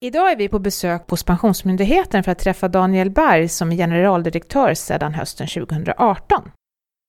Idag är vi på besök hos Pensionsmyndigheten för att träffa Daniel Berg som är generaldirektör sedan hösten 2018.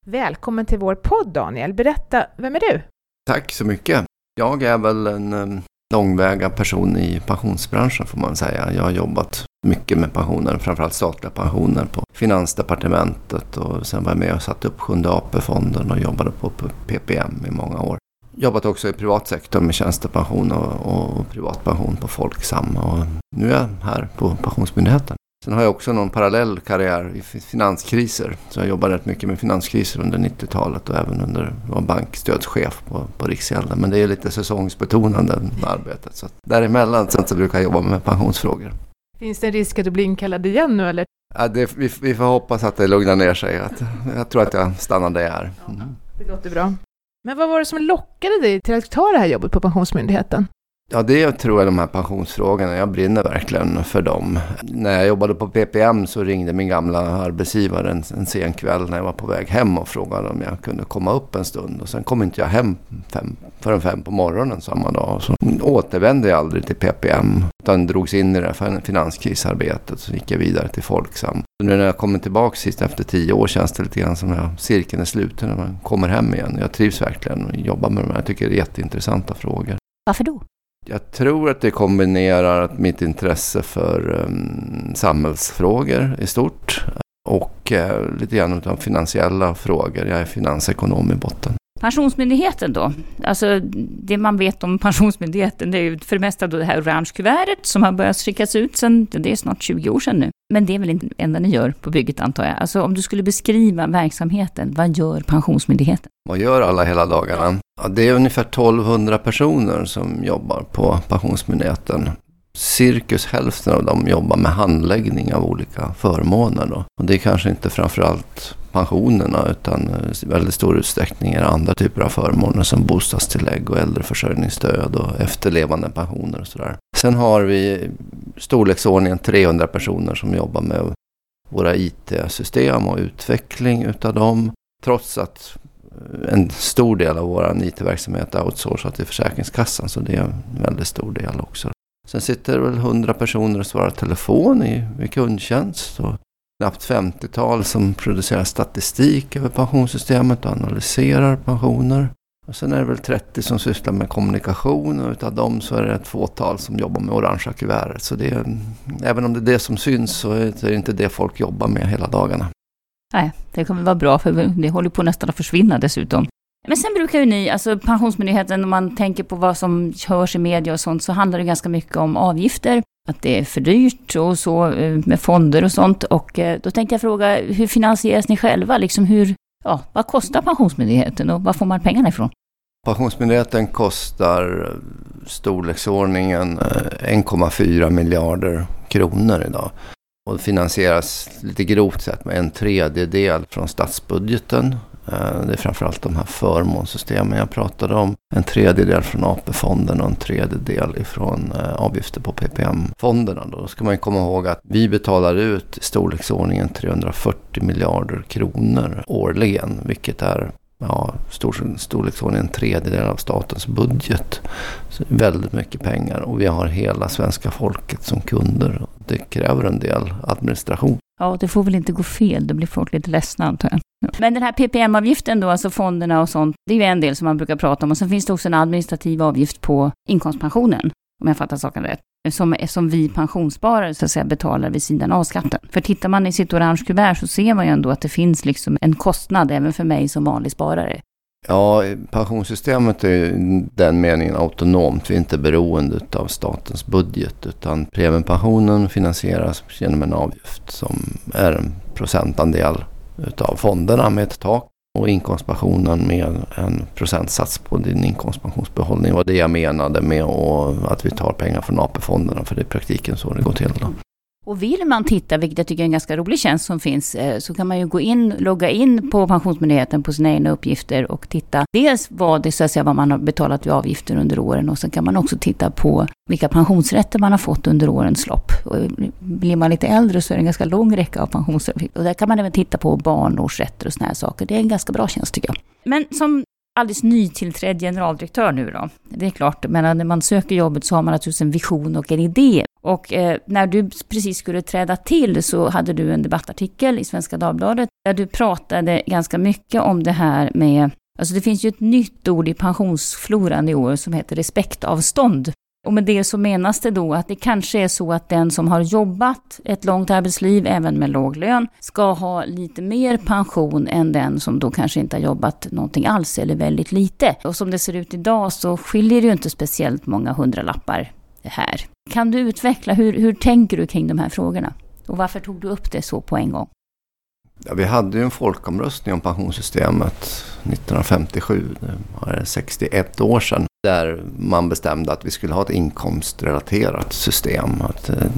Välkommen till vår podd Daniel. Berätta, vem är du? Tack så mycket. Jag är väl en eh, långväga person i pensionsbranschen får man säga. Jag har jobbat mycket med pensioner, framförallt statliga pensioner på Finansdepartementet och sen var jag med och satte upp Sjunde AP-fonden och jobbade på PPM i många år jobbat också i privat sektor med tjänstepension och, och privatpension på Folksam. Och nu är jag här på Pensionsmyndigheten. Sen har jag också någon parallell karriär i finanskriser. Så jag jobbade rätt mycket med finanskriser under 90-talet och även under var bankstödschef på, på Riksgälden. Men det är lite säsongsbetonande arbetet. Så däremellan sen så brukar jag jobba med pensionsfrågor. Finns det en risk att du blir inkallad igen nu eller? Ja, det, vi, vi, får hoppas att det lugnar ner sig. Att, jag tror att jag stannar där jag är. Mm. Det låter bra. Men vad var det som lockade dig till att ta det här jobbet på Pensionsmyndigheten? Ja, det tror jag de här pensionsfrågorna. Jag brinner verkligen för dem. När jag jobbade på PPM så ringde min gamla arbetsgivare en, en sen kväll när jag var på väg hem och frågade om jag kunde komma upp en stund. Och sen kom inte jag hem fem, förrän fem på morgonen samma dag. Så återvände jag aldrig till PPM utan drogs in i det här finanskrisarbetet. Så gick jag vidare till Folksam. Så nu när jag kommer tillbaka sist efter tio år känns det lite grann som att cirkeln är sluten när man kommer hem igen. Jag trivs verkligen och jobbar med de här. Jag tycker det är jätteintressanta frågor. Varför då? Jag tror att det kombinerar mitt intresse för um, samhällsfrågor i stort och uh, lite grann av finansiella frågor. Jag är finansekonom i botten. Pensionsmyndigheten då? Alltså det man vet om Pensionsmyndigheten det är ju för det mesta då det här orange kuvertet som har börjat skickas ut sen, det är snart 20 år sedan nu. Men det är väl inte det enda ni gör på bygget antar jag. Alltså om du skulle beskriva verksamheten, vad gör Pensionsmyndigheten? Vad gör alla hela dagarna? Ja, det är ungefär 1200 personer som jobbar på Pensionsmyndigheten. Cirkus hälften av dem jobbar med handläggning av olika förmåner. Då. Och det är kanske inte framförallt pensionerna utan i väldigt stor utsträckning är det andra typer av förmåner som bostadstillägg och äldreförsörjningsstöd och efterlevande pensioner och sådär. Sen har vi storleksordningen 300 personer som jobbar med våra IT-system och utveckling utav dem. Trots att eh, en stor del av vår IT-verksamhet är outsourcat till Försäkringskassan så det är en väldigt stor del också. Sen sitter det väl 100 personer och svarar telefon i, i kundtjänst och knappt 50-tal som producerar statistik över pensionssystemet och analyserar pensioner. Och sen är det väl 30 som sysslar med kommunikation och utav dem så är det ett fåtal som jobbar med orangea kuvertet. Så det är, även om det är det som syns så är det inte det folk jobbar med hela dagarna. Nej, det kommer vara bra för det håller på nästan att försvinna dessutom. Men sen brukar ju ni, alltså Pensionsmyndigheten, om man tänker på vad som hörs i media och sånt, så handlar det ganska mycket om avgifter. Att det är för dyrt och så eh, med fonder och sånt. Och eh, då tänkte jag fråga, hur finansieras ni själva? Liksom hur, ja, vad kostar Pensionsmyndigheten och var får man pengarna ifrån? Pensionsmyndigheten kostar storleksordningen eh, 1,4 miljarder kronor idag. Och finansieras lite grovt sett med en tredjedel från statsbudgeten Eh, det är framförallt de här förmånssystemen jag pratade om. En tredjedel från AP-fonden och en tredjedel ifrån eh, avgifter på PPM-fonderna. Då ska man komma ihåg att vi betalar ut i storleksordningen 340 miljarder kronor årligen. Vilket är ja, stor, storleksordningen en tredjedel av statens budget. Så väldigt mycket pengar och vi har hela svenska folket som kunder. Det kräver en del administration. Ja, det får väl inte gå fel, då blir folk lite ledsna antar jag. Men den här PPM-avgiften då, alltså fonderna och sånt, det är ju en del som man brukar prata om. Och sen finns det också en administrativ avgift på inkomstpensionen, om jag fattar saken rätt. Som, som vi pensionssparare så att säga betalar vid sidan av skatten. För tittar man i sitt orange kuvert så ser man ju ändå att det finns liksom en kostnad även för mig som vanlig sparare. Ja, pensionssystemet är i den meningen autonomt. Vi är inte beroende av statens budget utan premiepensionen finansieras genom en avgift som är en procentandel utav fonderna med ett tak och inkomstpensionen med en procentsats på din inkomstpensionsbehållning. Det var det jag menade med att vi tar pengar från AP-fonderna för det är i praktiken så det går till. Då. Och vill man titta, vilket jag tycker är en ganska rolig tjänst som finns, eh, så kan man ju gå in, logga in på Pensionsmyndigheten på sina egna uppgifter och titta dels vad det så att säga vad man har betalat i avgifter under åren och sen kan man också titta på vilka pensionsrätter man har fått under årens lopp. Och blir man lite äldre så är det en ganska lång räcka av pensionsrätter. Och där kan man även titta på barnårsrätter och såna här saker. Det är en ganska bra tjänst tycker jag. Men som alldeles nytillträdd generaldirektör nu då. Det är klart, men när man söker jobbet så har man naturligtvis en vision och en idé. Och eh, när du precis skulle träda till så hade du en debattartikel i Svenska Dagbladet där du pratade ganska mycket om det här med Alltså det finns ju ett nytt ord i pensionsfloran i år som heter respektavstånd. Och med det så menas det då att det kanske är så att den som har jobbat ett långt arbetsliv, även med låg lön, ska ha lite mer pension än den som då kanske inte har jobbat någonting alls eller väldigt lite. Och som det ser ut idag så skiljer det ju inte speciellt många hundralappar här. Kan du utveckla, hur, hur tänker du kring de här frågorna? Och varför tog du upp det så på en gång? Ja, vi hade ju en folkomröstning om pensionssystemet 1957, det var 61 år sedan, där man bestämde att vi skulle ha ett inkomstrelaterat system. Att eh,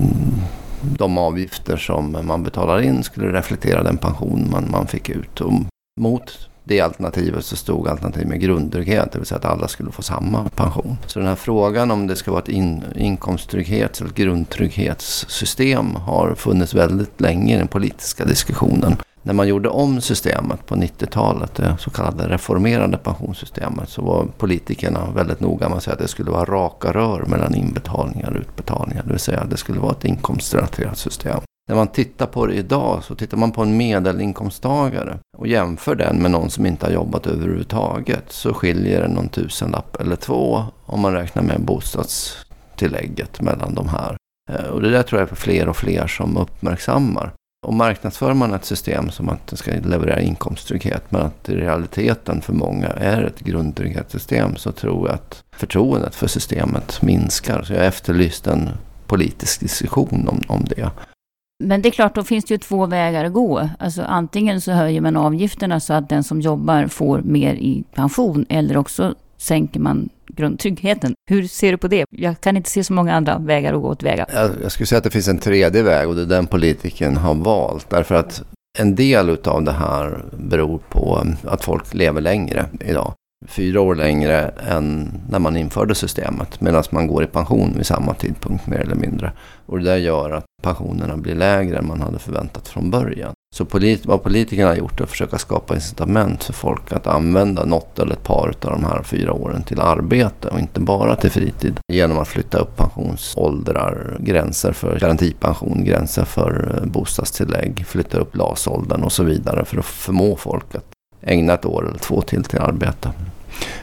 de avgifter som man betalar in skulle reflektera den pension man, man fick ut. Och mot det alternativet så stod alternativ med grundtrygghet, det vill säga att alla skulle få samma pension. Så den här frågan om det ska vara ett in, inkomsttrygghets eller grundtrygghetssystem har funnits väldigt länge i den politiska diskussionen. När man gjorde om systemet på 90-talet, det så kallade reformerade pensionssystemet, så var politikerna väldigt noga med att säga att det skulle vara raka rör mellan inbetalningar och utbetalningar. Det vill säga att det skulle vara ett inkomstrelaterat system. När man tittar på det idag så tittar man på en medelinkomsttagare och jämför den med någon som inte har jobbat överhuvudtaget så skiljer det någon tusenlapp eller två om man räknar med bostadstillägget mellan de här. Eh, och det där tror jag är fler och fler som uppmärksammar. Och marknadsför man ett system som att det ska leverera inkomsttrygghet men att i realiteten för många är ett grundtrygghetssystem så tror jag att förtroendet för systemet minskar. Så jag efterlyste en politisk diskussion om, om det. Men det är klart, då finns det ju två vägar att gå. Alltså antingen så höjer man avgifterna så att den som jobbar får mer i pension eller också sänker man grundtryggheten. Hur ser du på det? Jag kan inte se så många andra vägar att gå tillväga. Jag, jag skulle säga att det finns en tredje väg och det är den politiken har valt. Därför att en del av det här beror på att folk lever längre idag. Fyra år längre än när man införde systemet. Medan man går i pension vid samma tidpunkt mer eller mindre. Och det där gör att pensionerna blir lägre än man hade förväntat från början. Så polit vad politikerna har gjort är att försöka skapa incitament för folk att använda något eller ett par av de här fyra åren till arbete och inte bara till fritid. Genom att flytta upp pensionsåldrar, gränser för garantipension, gränser för eh, bostadstillägg, flytta upp LAS-åldern och så vidare för att förmå folk att ägna ett år eller två till till arbete.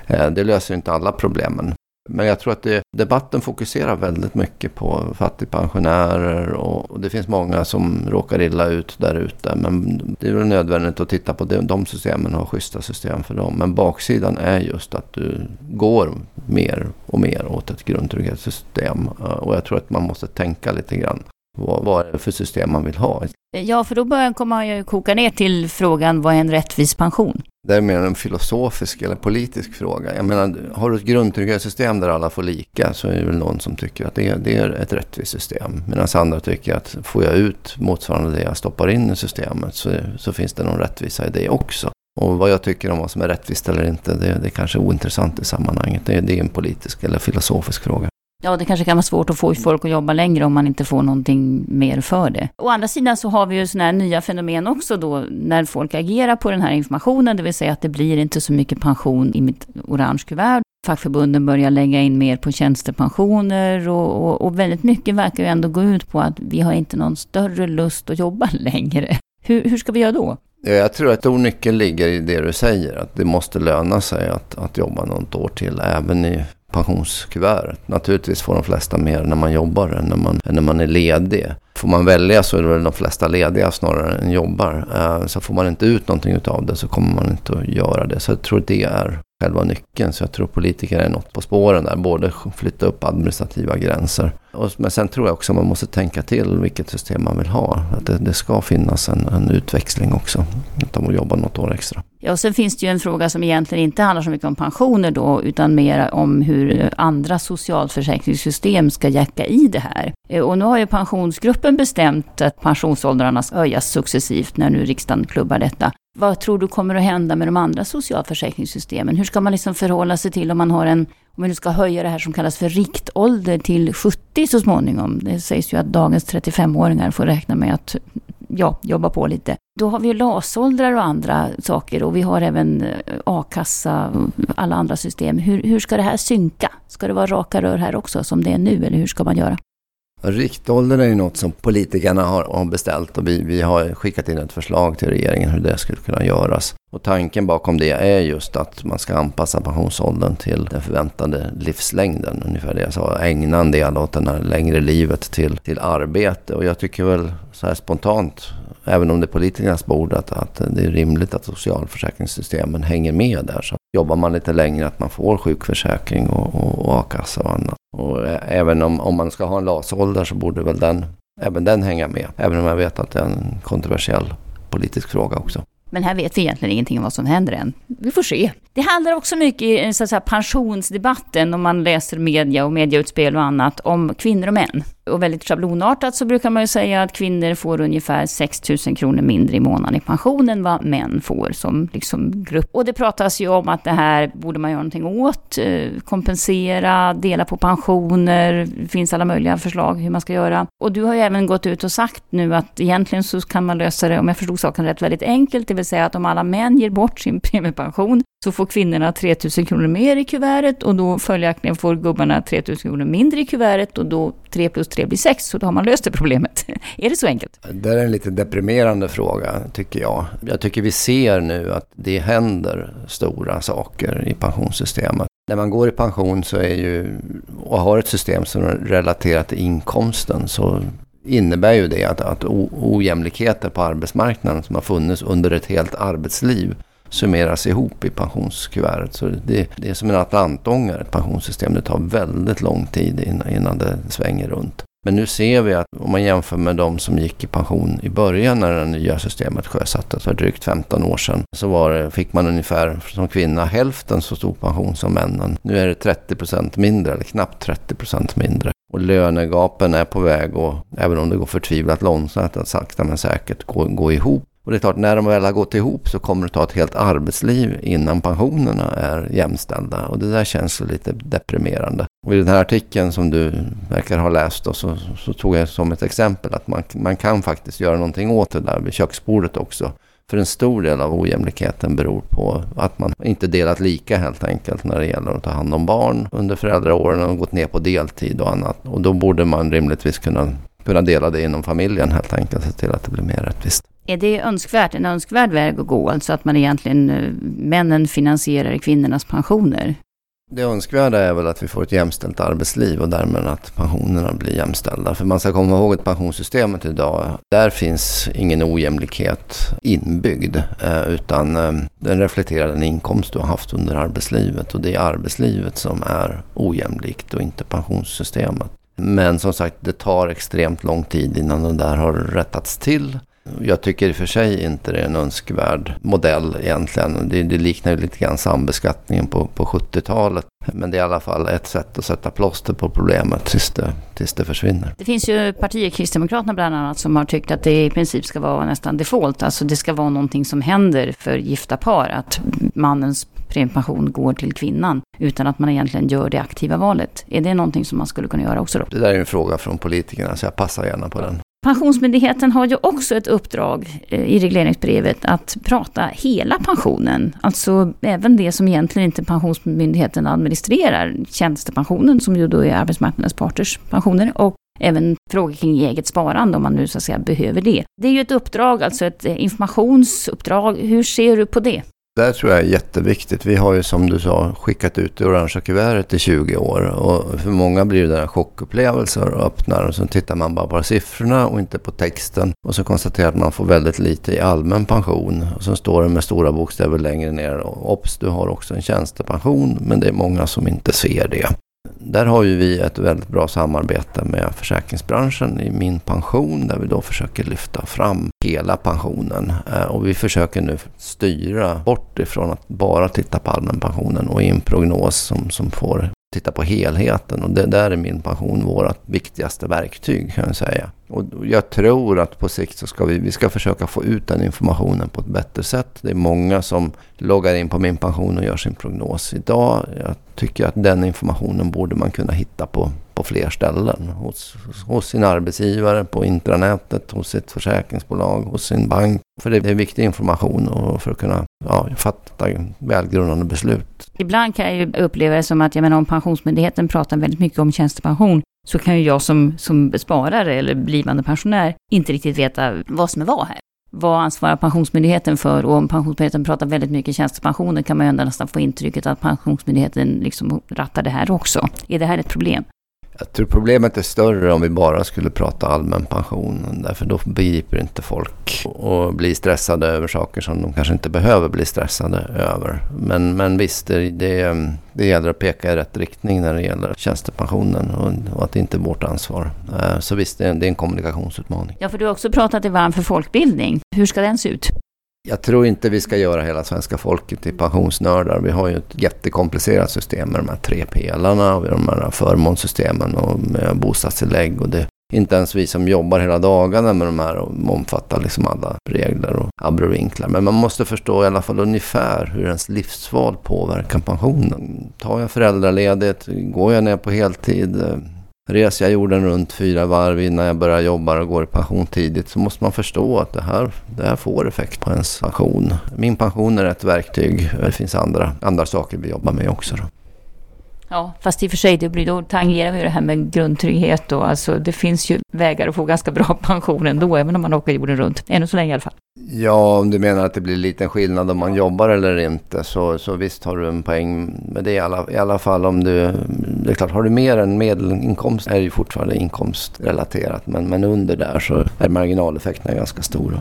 Eh, det löser inte alla problemen. Men jag tror att det, debatten fokuserar väldigt mycket på fattigpensionärer och, och det finns många som råkar illa ut där ute. Men det är väl nödvändigt att titta på det, de systemen och ha schyssta system för dem. Men baksidan är just att du går mer och mer åt ett grundtrygghetssystem. Eh, och jag tror att man måste tänka lite grann. Vad, vad är det för system man vill ha? Ja, för då börjar komma ju koka ner till frågan vad är en rättvis pension? Det är mer en filosofisk eller politisk fråga. Jag menar, har du ett grundtrygghetssystem där alla får lika så är det väl någon som tycker att det är, det är ett rättvist system. Medan andra tycker att får jag ut motsvarande det jag stoppar in i systemet så, så finns det någon rättvisa i det också. Och vad jag tycker om vad som är rättvist eller inte, det, det är kanske ointressant i sammanhanget. Det, det är en politisk eller filosofisk fråga. Ja, det kanske kan vara svårt att få folk att jobba längre om man inte får någonting mer för det. Å andra sidan så har vi ju sådana här nya fenomen också då när folk agerar på den här informationen, det vill säga att det blir inte så mycket pension i mitt orange kuvert. Fackförbunden börjar lägga in mer på tjänstepensioner och, och, och väldigt mycket verkar ju ändå gå ut på att vi har inte någon större lust att jobba längre. Hur, hur ska vi göra då? Jag tror att stor nyckel ligger i det du säger, att det måste löna sig att, att jobba något år till, även i pensionskuvertet. Naturligtvis får de flesta mer när man jobbar än när man, än när man är ledig. Får man välja så är det väl de flesta lediga snarare än jobbar. Eh, så får man inte ut någonting av det så kommer man inte att göra det. Så jag tror det är själva nyckeln. Så jag tror politiker är något på spåren där. Både flytta upp administrativa gränser. men sen tror jag också man måste tänka till vilket system man vill ha. Att det, det ska finnas en, en utväxling också. Att de jobba något år extra. Ja, och sen finns det ju en fråga som egentligen inte handlar så mycket om pensioner då, utan mer om hur andra socialförsäkringssystem ska jacka i det här. Eh, och nu har ju pensionsgruppen bestämt att pensionsåldrarna ska höjas successivt när nu riksdagen klubbar detta. Vad tror du kommer att hända med de andra socialförsäkringssystemen? Hur ska man liksom förhålla sig till om man har en, om man nu ska höja det här som kallas för riktålder till 70 så småningom. Det sägs ju att dagens 35-åringar får räkna med att ja, jobba på lite. Då har vi LAS-åldrar och andra saker och vi har även eh, a-kassa och alla andra system. Hur, hur ska det här synka? Ska det vara raka rör här också som det är nu eller hur ska man göra? Riktåldern är ju något som politikerna har, beställt och vi, vi har skickat in ett förslag till regeringen hur det skulle kunna göras. Och tanken bakom det är just att man ska anpassa pensionsåldern till den förväntade livslängden. Ungefär det jag sa, ägna en del åt det här längre livet till, till arbete. Och jag tycker väl så här spontant, även om det är politikernas bord, att, att det är rimligt att socialförsäkringssystemen hänger med där. Så jobbar man lite längre att man får sjukförsäkring och, och, och a-kassa och annat. Och eh, även om, om man ska ha en LAS-ålder så borde väl den, även den hänga med. Även om jag vet att det är en kontroversiell politisk fråga också. Men här vet vi egentligen ingenting om vad som händer än. Vi får se. Det handlar också mycket i eh, så att säga, pensionsdebatten, om man läser media och mediautspel och annat, om kvinnor och män. Och väldigt schablonartat så brukar man ju säga att kvinnor får ungefär 6 000 kronor mindre i månaden i pension än vad män får som liksom grupp. Och det pratas ju om att det här borde man göra någonting åt, eh, kompensera, dela på pensioner, det finns alla möjliga förslag hur man ska göra. Och du har ju även gått ut och sagt nu att egentligen så kan man lösa det, om jag förstod saken rätt, väldigt enkelt, det vill säga att om alla män ger bort sin premiepension så får kvinnorna 3 000 kronor mer i kuvertet och då följaktligen får gubbarna 3 000 kronor mindre i kuvertet och då 3 plus 3 blir sex så då har man löst det problemet. är det så enkelt? Det är en lite deprimerande fråga tycker jag. Jag tycker vi ser nu att det händer stora saker i pensionssystemet. När man går i pension så är ju, och har ett system som är relaterat till inkomsten så innebär ju det att, att ojämlikheter på arbetsmarknaden som har funnits under ett helt arbetsliv summeras ihop i pensionskuvertet. Så det, det är som en atlantångare, ett pensionssystem. Det tar väldigt lång tid innan, innan det svänger runt. Men nu ser vi att om man jämför med de som gick i pension i början när det nya systemet sjösattes för drygt 15 år sedan. Så var det, fick man ungefär som kvinna hälften så stor pension som männen. Nu är det 30 procent mindre, eller knappt 30 procent mindre. Och lönegapen är på väg och även om det går förtvivlat långsamt att sakta men säkert gå, gå ihop och det är klart, när de väl har gått ihop så kommer det ta ett helt arbetsliv innan pensionerna är jämställda. Och det där känns lite deprimerande. Och i den här artikeln som du verkar ha läst då, så, så tog jag som ett exempel att man, man kan faktiskt göra någonting åt det där vid köksbordet också. För en stor del av ojämlikheten beror på att man inte delat lika helt enkelt när det gäller att ta hand om barn under föräldraåren och gått ner på deltid och annat. Och då borde man rimligtvis kunna, kunna dela det inom familjen helt enkelt, se till att det blir mer rättvist. Är det önskvärt, en önskvärd väg att gå, alltså att man egentligen, eh, männen finansierar kvinnornas pensioner? Det önskvärda är väl att vi får ett jämställt arbetsliv och därmed att pensionerna blir jämställda. För man ska komma ihåg att pensionssystemet idag, där finns ingen ojämlikhet inbyggd. Eh, utan eh, den reflekterar den inkomst du har haft under arbetslivet. Och det är arbetslivet som är ojämlikt och inte pensionssystemet. Men som sagt, det tar extremt lång tid innan det där har rättats till. Jag tycker i och för sig inte det är en önskvärd modell egentligen. Det, det liknar ju lite grann sambeskattningen på, på 70-talet. Men det är i alla fall ett sätt att sätta plåster på problemet tills det, tills det försvinner. Det finns ju partier, Kristdemokraterna bland annat, som har tyckt att det i princip ska vara nästan default. Alltså det ska vara någonting som händer för gifta par. Att mannens premiepension går till kvinnan utan att man egentligen gör det aktiva valet. Är det någonting som man skulle kunna göra också då? Det där är en fråga från politikerna så jag passar gärna på den. Pensionsmyndigheten har ju också ett uppdrag eh, i regleringsbrevet att prata hela pensionen. Alltså även det som egentligen inte Pensionsmyndigheten administrerar. Tjänstepensionen som ju då är arbetsmarknadens parters pensioner och även frågor kring eget sparande om man nu så att säga behöver det. Det är ju ett uppdrag, alltså ett eh, informationsuppdrag. Hur ser du på det? Det tror jag är jätteviktigt. Vi har ju som du sa skickat ut det orangea kuvertet i 20 år. Och för många blir det där chockupplevelser och öppnar och så tittar man bara på siffrorna och inte på texten. Och så konstaterar man att man får väldigt lite i allmän pension. Och så står det med stora bokstäver längre ner. Ops, du har också en tjänstepension. Men det är många som inte ser det. Där har ju vi ett väldigt bra samarbete med försäkringsbranschen i Min pension där vi då försöker lyfta fram hela pensionen. Eh, och vi försöker nu styra bort ifrån att bara titta på allmänpensionen och i en prognos som, som får titta på helheten och det där är min passion vårt viktigaste verktyg kan jag säga. Och jag tror att på sikt så ska vi, vi ska försöka få ut den informationen på ett bättre sätt. Det är många som loggar in på min pension och gör sin prognos idag. Jag tycker att den informationen borde man kunna hitta på fler ställen. Hos, hos sin arbetsgivare, på intranätet, hos sitt försäkringsbolag, hos sin bank. För det är viktig information och för att kunna ja, fatta välgrundade beslut. Ibland kan jag ju uppleva det som att, jag menar om Pensionsmyndigheten pratar väldigt mycket om tjänstepension, så kan ju jag som, som sparare eller blivande pensionär inte riktigt veta vad som är vad här. Vad ansvarar Pensionsmyndigheten för? Och om Pensionsmyndigheten pratar väldigt mycket tjänstepensioner kan man ju ändå nästan få intrycket att Pensionsmyndigheten liksom rattar det här också. Är det här ett problem? Jag tror problemet är större om vi bara skulle prata allmän pension. Därför då begriper inte folk och blir stressade över saker som de kanske inte behöver bli stressade över. Men, men visst, det, det, det gäller att peka i rätt riktning när det gäller tjänstepensionen och, och att det inte är vårt ansvar. Eh, så visst, det är, det är en kommunikationsutmaning. Ja, för du har också pratat dig varm för folkbildning. Hur ska den se ut? Jag tror inte vi ska göra hela svenska folket till pensionsnördar. Vi har ju ett jättekomplicerat system med de här tre pelarna och de här förmånssystemen och med bostadstillägg. Och det, inte ens vi som jobbar hela dagarna med de här och omfattar liksom alla regler och abrovinklar. Men man måste förstå i alla fall ungefär hur ens livsval påverkar pensionen. Tar jag föräldraledigt? Går jag ner på heltid? Reser jag jorden runt fyra varv innan jag börjar jobba och går i pension tidigt så måste man förstå att det här, det här får effekt på ens pension. Min pension är ett verktyg. Det finns andra, andra saker vi jobbar med också. Då. Ja, fast i och för sig, det blir, då tangerar vi det här med grundtrygghet då. Alltså, det finns ju vägar att få ganska bra pension ändå, även om man åker jorden runt. Ännu så länge i alla fall. Ja, om du menar att det blir liten skillnad om man jobbar eller inte så, så visst har du en poäng med det i alla, i alla fall om du... Det är klart, har du mer än medelinkomst är det ju fortfarande inkomstrelaterat. Men, men under där så är marginaleffekterna ganska stora.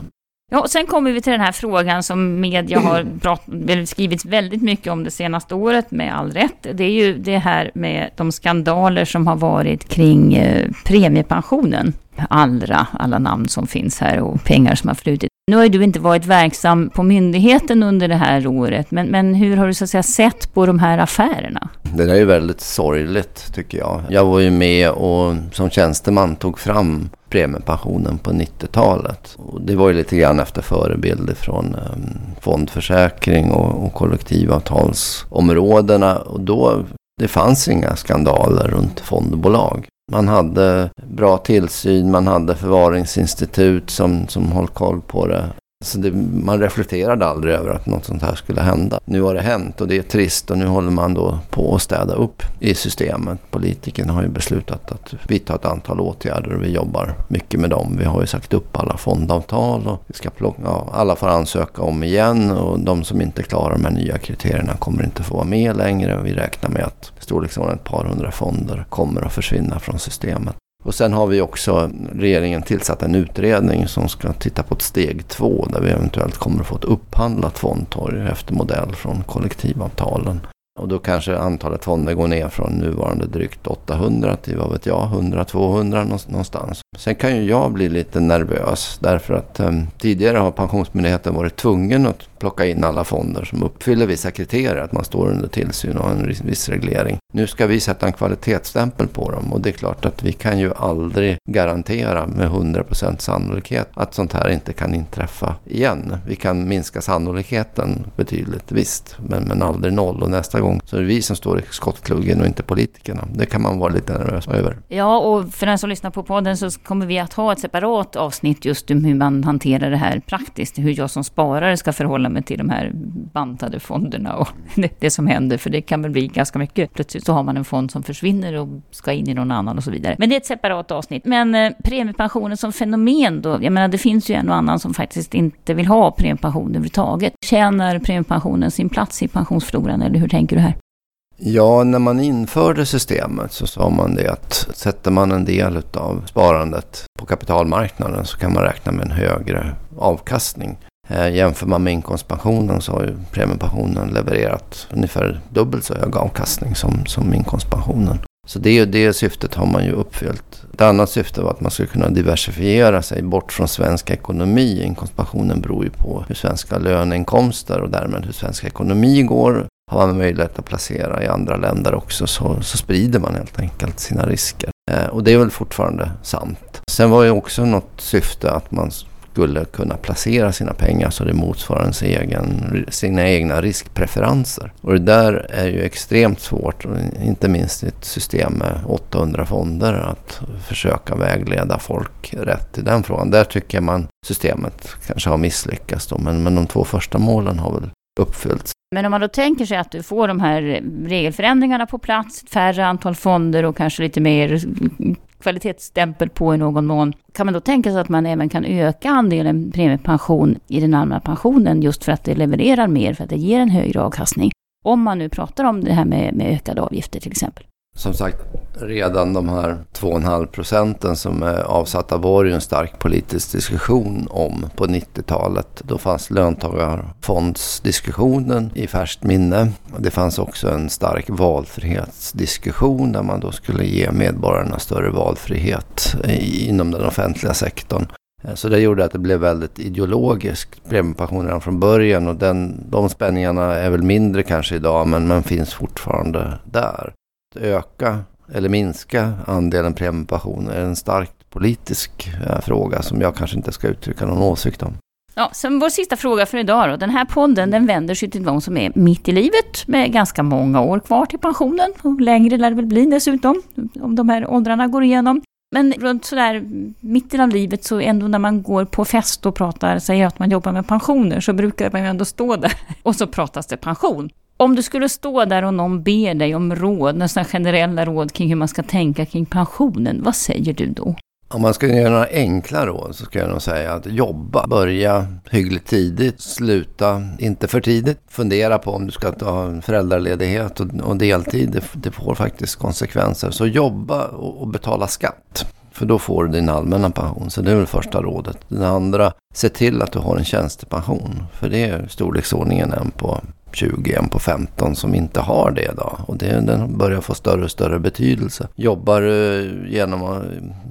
Ja, och sen kommer vi till den här frågan som media har skrivit väldigt mycket om det senaste året med all rätt. Det är ju det här med de skandaler som har varit kring eh, premiepensionen. Allra, alla namn som finns här och pengar som har flutit. Nu har ju du inte varit verksam på myndigheten under det här året, men, men hur har du så att säga sett på de här affärerna? Det där är ju väldigt sorgligt tycker jag. Jag var ju med och som tjänsteman tog fram premiepensionen på 90-talet. Det var ju lite grann efter förebilder från ehm, fondförsäkring och, och kollektivavtalsområdena. Och då, det fanns inga skandaler runt fondbolag. Man hade bra tillsyn, man hade förvaringsinstitut som, som höll koll på det. Så det, man reflekterade aldrig över att något sånt här skulle hända. Nu har det hänt och det är trist och nu håller man då på att städa upp i systemet. Politikerna har ju beslutat att vidta ett antal åtgärder och vi jobbar mycket med dem. Vi har ju sagt upp alla fondavtal och vi ska plocka, ja, alla får ansöka om igen och de som inte klarar de här nya kriterierna kommer inte få vara med längre. Vi räknar med att storleksordningen ett par hundra fonder kommer att försvinna från systemet. Och sen har vi också regeringen tillsatt en utredning som ska titta på ett steg två där vi eventuellt kommer att få ett upphandlat fondtorg efter modell från kollektivavtalen. Och då kanske antalet fonder går ner från nuvarande drygt 800 till vad vet jag, 100-200 någonstans. Sen kan ju jag bli lite nervös därför att eh, tidigare har Pensionsmyndigheten varit tvungen att plocka in alla fonder som uppfyller vissa kriterier, att man står under tillsyn och har en viss reglering. Nu ska vi sätta en kvalitetsstämpel på dem och det är klart att vi kan ju aldrig garantera med 100% sannolikhet att sånt här inte kan inträffa igen. Vi kan minska sannolikheten betydligt, visst, men, men aldrig noll och nästa gång så är det vi som står i skottkluggen och inte politikerna. Det kan man vara lite nervös över. Ja, och för den som lyssnar på podden så kommer vi att ha ett separat avsnitt just om hur man hanterar det här praktiskt, hur jag som sparare ska förhålla mig till de här bantade fonderna och det, det som händer, för det kan väl bli ganska mycket. Plötsligt så har man en fond som försvinner och ska in i någon annan och så vidare. Men det är ett separat avsnitt. Men eh, premiepensionen som fenomen då, jag menar det finns ju en och annan som faktiskt inte vill ha premiepension överhuvudtaget. Tjänar premiepensionen sin plats i pensionsfloran eller hur tänker du här? Ja, när man införde systemet så sa man det att sätter man en del av sparandet på kapitalmarknaden så kan man räkna med en högre avkastning. Eh, jämför man med inkomstpensionen så har ju premiepensionen levererat ungefär dubbelt så hög avkastning som, som inkomstpensionen. Så det, det syftet har man ju uppfyllt. Ett annat syfte var att man skulle kunna diversifiera sig bort från svensk ekonomi. Inkomstpensionen beror ju på hur svenska löneinkomster och därmed hur svensk ekonomi går. Har man möjlighet att placera i andra länder också så, så sprider man helt enkelt sina risker. Eh, och det är väl fortfarande sant. Sen var ju också något syfte att man skulle kunna placera sina pengar så det motsvarar ens egen, sina egna riskpreferenser. Och det där är ju extremt svårt, inte minst i ett system med 800 fonder, att försöka vägleda folk rätt i den frågan. Där tycker man systemet kanske har misslyckats då, men, men de två första målen har väl uppfyllts. Men om man då tänker sig att du får de här regelförändringarna på plats, färre antal fonder och kanske lite mer kvalitetsstämpel på i någon mån. Kan man då tänka sig att man även kan öka andelen premiepension i den allmänna pensionen just för att det levererar mer, för att det ger en högre avkastning? Om man nu pratar om det här med, med ökade avgifter till exempel som sagt, redan de här 2,5 procenten som är avsatta var ju en stark politisk diskussion om på 90-talet. Då fanns löntagarfondsdiskussionen i färskt minne. Det fanns också en stark valfrihetsdiskussion där man då skulle ge medborgarna större valfrihet inom den offentliga sektorn. Så det gjorde att det blev väldigt ideologiskt, premiepension redan från början och den, de spänningarna är väl mindre kanske idag men, men finns fortfarande där öka eller minska andelen premiepensioner är en starkt politisk eh, fråga som jag kanske inte ska uttrycka någon åsikt om. Ja, sen vår sista fråga för idag då. Den här podden den vänder sig till de som är mitt i livet med ganska många år kvar till pensionen. Och längre lär det väl bli dessutom, om de här åldrarna går igenom. Men runt sådär mitten av livet så ändå när man går på fest och pratar, säger att man jobbar med pensioner, så brukar man ju ändå stå där och så pratas det pension. Om du skulle stå där och någon ber dig om råd, nästan generella råd kring hur man ska tänka kring pensionen, vad säger du då? Om man ska göra några enkla råd så ska jag nog säga att jobba, börja hyggligt tidigt, sluta inte för tidigt. Fundera på om du ska ta föräldraledighet och, och deltid, det, det, får faktiskt konsekvenser. Så jobba och, och betala skatt. För då får du din allmänna pension. Så det är väl första rådet. Det andra, se till att du har en tjänstepension. För det är storleksordningen en på 20, en på 15 som inte har det idag. Och det, den börjar få större och större betydelse. Jobbar du genom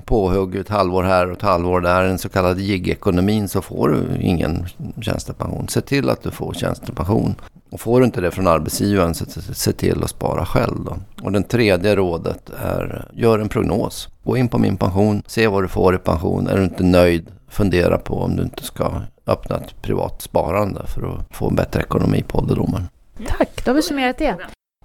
påhugg ett halvår här och ett halvår där, den så kallade gig-ekonomin, så får du ingen tjänstepension. Se till att du får tjänstepension. Och får du inte det från arbetsgivaren, så se till att spara själv då. Och den tredje rådet är, gör en prognos. Gå in på min pension, se vad du får i pension. Är du inte nöjd, fundera på om du inte ska öppna ett privat sparande för att få en bättre ekonomi på ålderdomen. Tack, då har vi summerat det.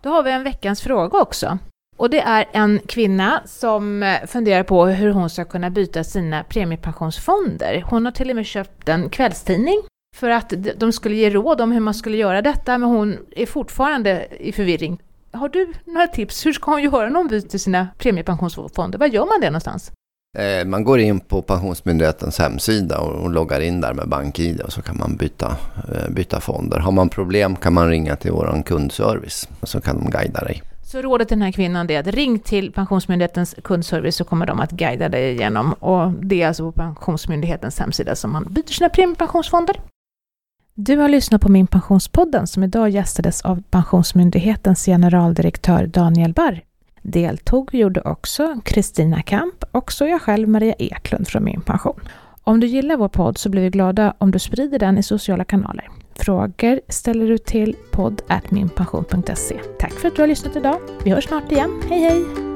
Då har vi en veckans fråga också. Och det är en kvinna som funderar på hur hon ska kunna byta sina premiepensionsfonder. Hon har till och med köpt en kvällstidning för att de skulle ge råd om hur man skulle göra detta, men hon är fortfarande i förvirring. Har du några tips? Hur ska hon göra när hon byter sina premiepensionsfonder? Var gör man det någonstans? Eh, man går in på Pensionsmyndighetens hemsida och loggar in där med BankID och så kan man byta, eh, byta fonder. Har man problem kan man ringa till vår kundservice och så kan de guida dig. Så rådet till den här kvinnan är att ring till Pensionsmyndighetens kundservice så kommer de att guida dig igenom. Och det är alltså på Pensionsmyndighetens hemsida som man byter sina premiepensionsfonder. Du har lyssnat på Min Pensionspodden som idag gästades av Pensionsmyndighetens generaldirektör Daniel Barr. Deltog gjorde också Kristina Kamp och så jag själv Maria Eklund från Min Pension. Om du gillar vår podd så blir vi glada om du sprider den i sociala kanaler. Frågor ställer du till podd minpension.se. Tack för att du har lyssnat idag. Vi hörs snart igen. Hej hej!